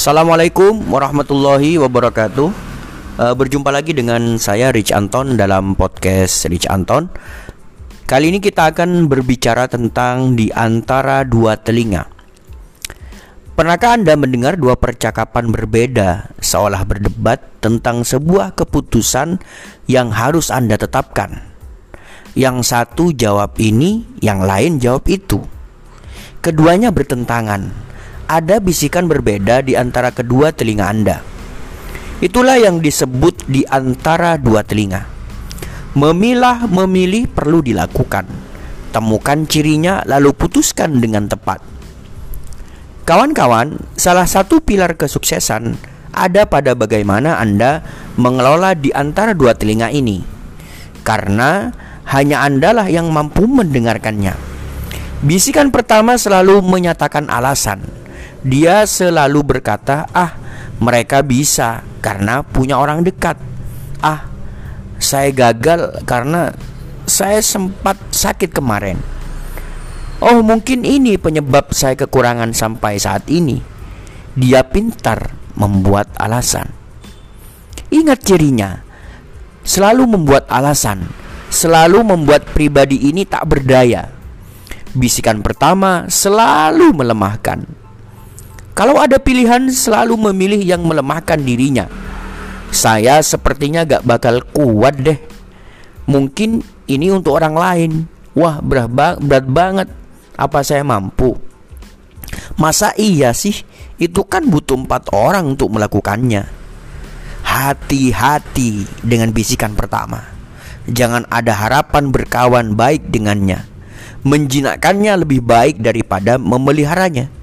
Assalamualaikum warahmatullahi wabarakatuh. Uh, berjumpa lagi dengan saya Rich Anton dalam podcast Rich Anton. Kali ini kita akan berbicara tentang di antara dua telinga. Pernahkah Anda mendengar dua percakapan berbeda seolah berdebat tentang sebuah keputusan yang harus Anda tetapkan? Yang satu jawab ini, yang lain jawab itu. Keduanya bertentangan ada bisikan berbeda di antara kedua telinga Anda. Itulah yang disebut di antara dua telinga. Memilah memilih perlu dilakukan. Temukan cirinya lalu putuskan dengan tepat. Kawan-kawan, salah satu pilar kesuksesan ada pada bagaimana Anda mengelola di antara dua telinga ini. Karena hanya Andalah yang mampu mendengarkannya. Bisikan pertama selalu menyatakan alasan dia selalu berkata, "Ah, mereka bisa karena punya orang dekat." Ah, saya gagal karena saya sempat sakit kemarin. Oh, mungkin ini penyebab saya kekurangan sampai saat ini. Dia pintar membuat alasan. Ingat cirinya, selalu membuat alasan, selalu membuat pribadi ini tak berdaya. Bisikan pertama selalu melemahkan kalau ada pilihan selalu memilih yang melemahkan dirinya. Saya sepertinya gak bakal kuat deh. Mungkin ini untuk orang lain. Wah berat, ba berat banget. Apa saya mampu? Masa iya sih? Itu kan butuh empat orang untuk melakukannya. Hati-hati dengan bisikan pertama. Jangan ada harapan berkawan baik dengannya. Menjinakkannya lebih baik daripada memeliharanya.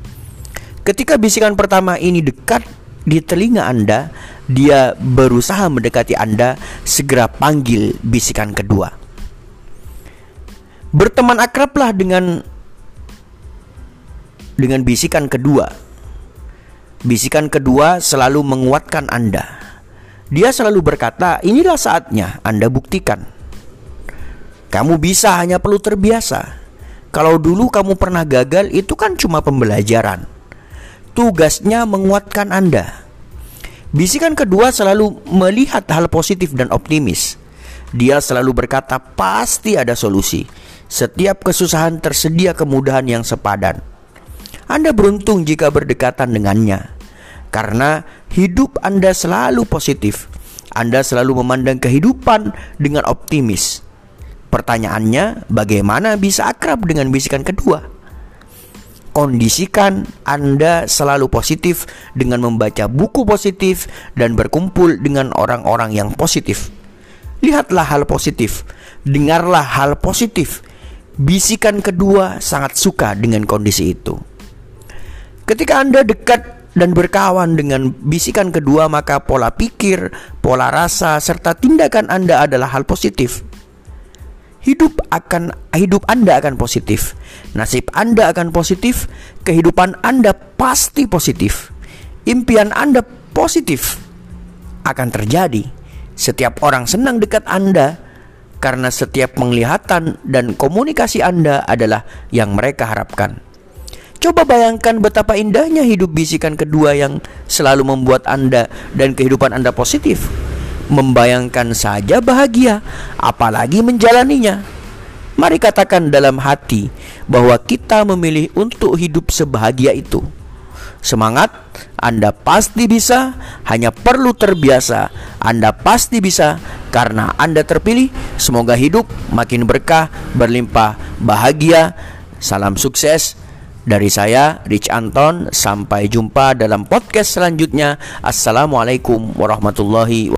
Ketika bisikan pertama ini dekat di telinga Anda, dia berusaha mendekati Anda, segera panggil bisikan kedua. Berteman akrablah dengan dengan bisikan kedua. Bisikan kedua selalu menguatkan Anda. Dia selalu berkata, "Inilah saatnya Anda buktikan." Kamu bisa hanya perlu terbiasa. Kalau dulu kamu pernah gagal, itu kan cuma pembelajaran tugasnya menguatkan Anda. Bisikan kedua selalu melihat hal positif dan optimis. Dia selalu berkata, "Pasti ada solusi. Setiap kesusahan tersedia kemudahan yang sepadan." Anda beruntung jika berdekatan dengannya, karena hidup Anda selalu positif. Anda selalu memandang kehidupan dengan optimis. Pertanyaannya, bagaimana bisa akrab dengan bisikan kedua? Kondisikan Anda selalu positif dengan membaca buku positif dan berkumpul dengan orang-orang yang positif. Lihatlah hal positif, dengarlah hal positif. Bisikan kedua sangat suka dengan kondisi itu. Ketika Anda dekat dan berkawan dengan bisikan kedua, maka pola pikir, pola rasa, serta tindakan Anda adalah hal positif hidup akan hidup Anda akan positif. Nasib Anda akan positif, kehidupan Anda pasti positif. Impian Anda positif akan terjadi. Setiap orang senang dekat Anda karena setiap penglihatan dan komunikasi Anda adalah yang mereka harapkan. Coba bayangkan betapa indahnya hidup bisikan kedua yang selalu membuat Anda dan kehidupan Anda positif. Membayangkan saja bahagia, apalagi menjalaninya. Mari katakan dalam hati bahwa kita memilih untuk hidup sebahagia itu. Semangat, Anda pasti bisa, hanya perlu terbiasa. Anda pasti bisa karena Anda terpilih. Semoga hidup makin berkah, berlimpah, bahagia. Salam sukses dari saya Rich Anton. Sampai jumpa dalam podcast selanjutnya. Assalamualaikum warahmatullahi wabarakatuh.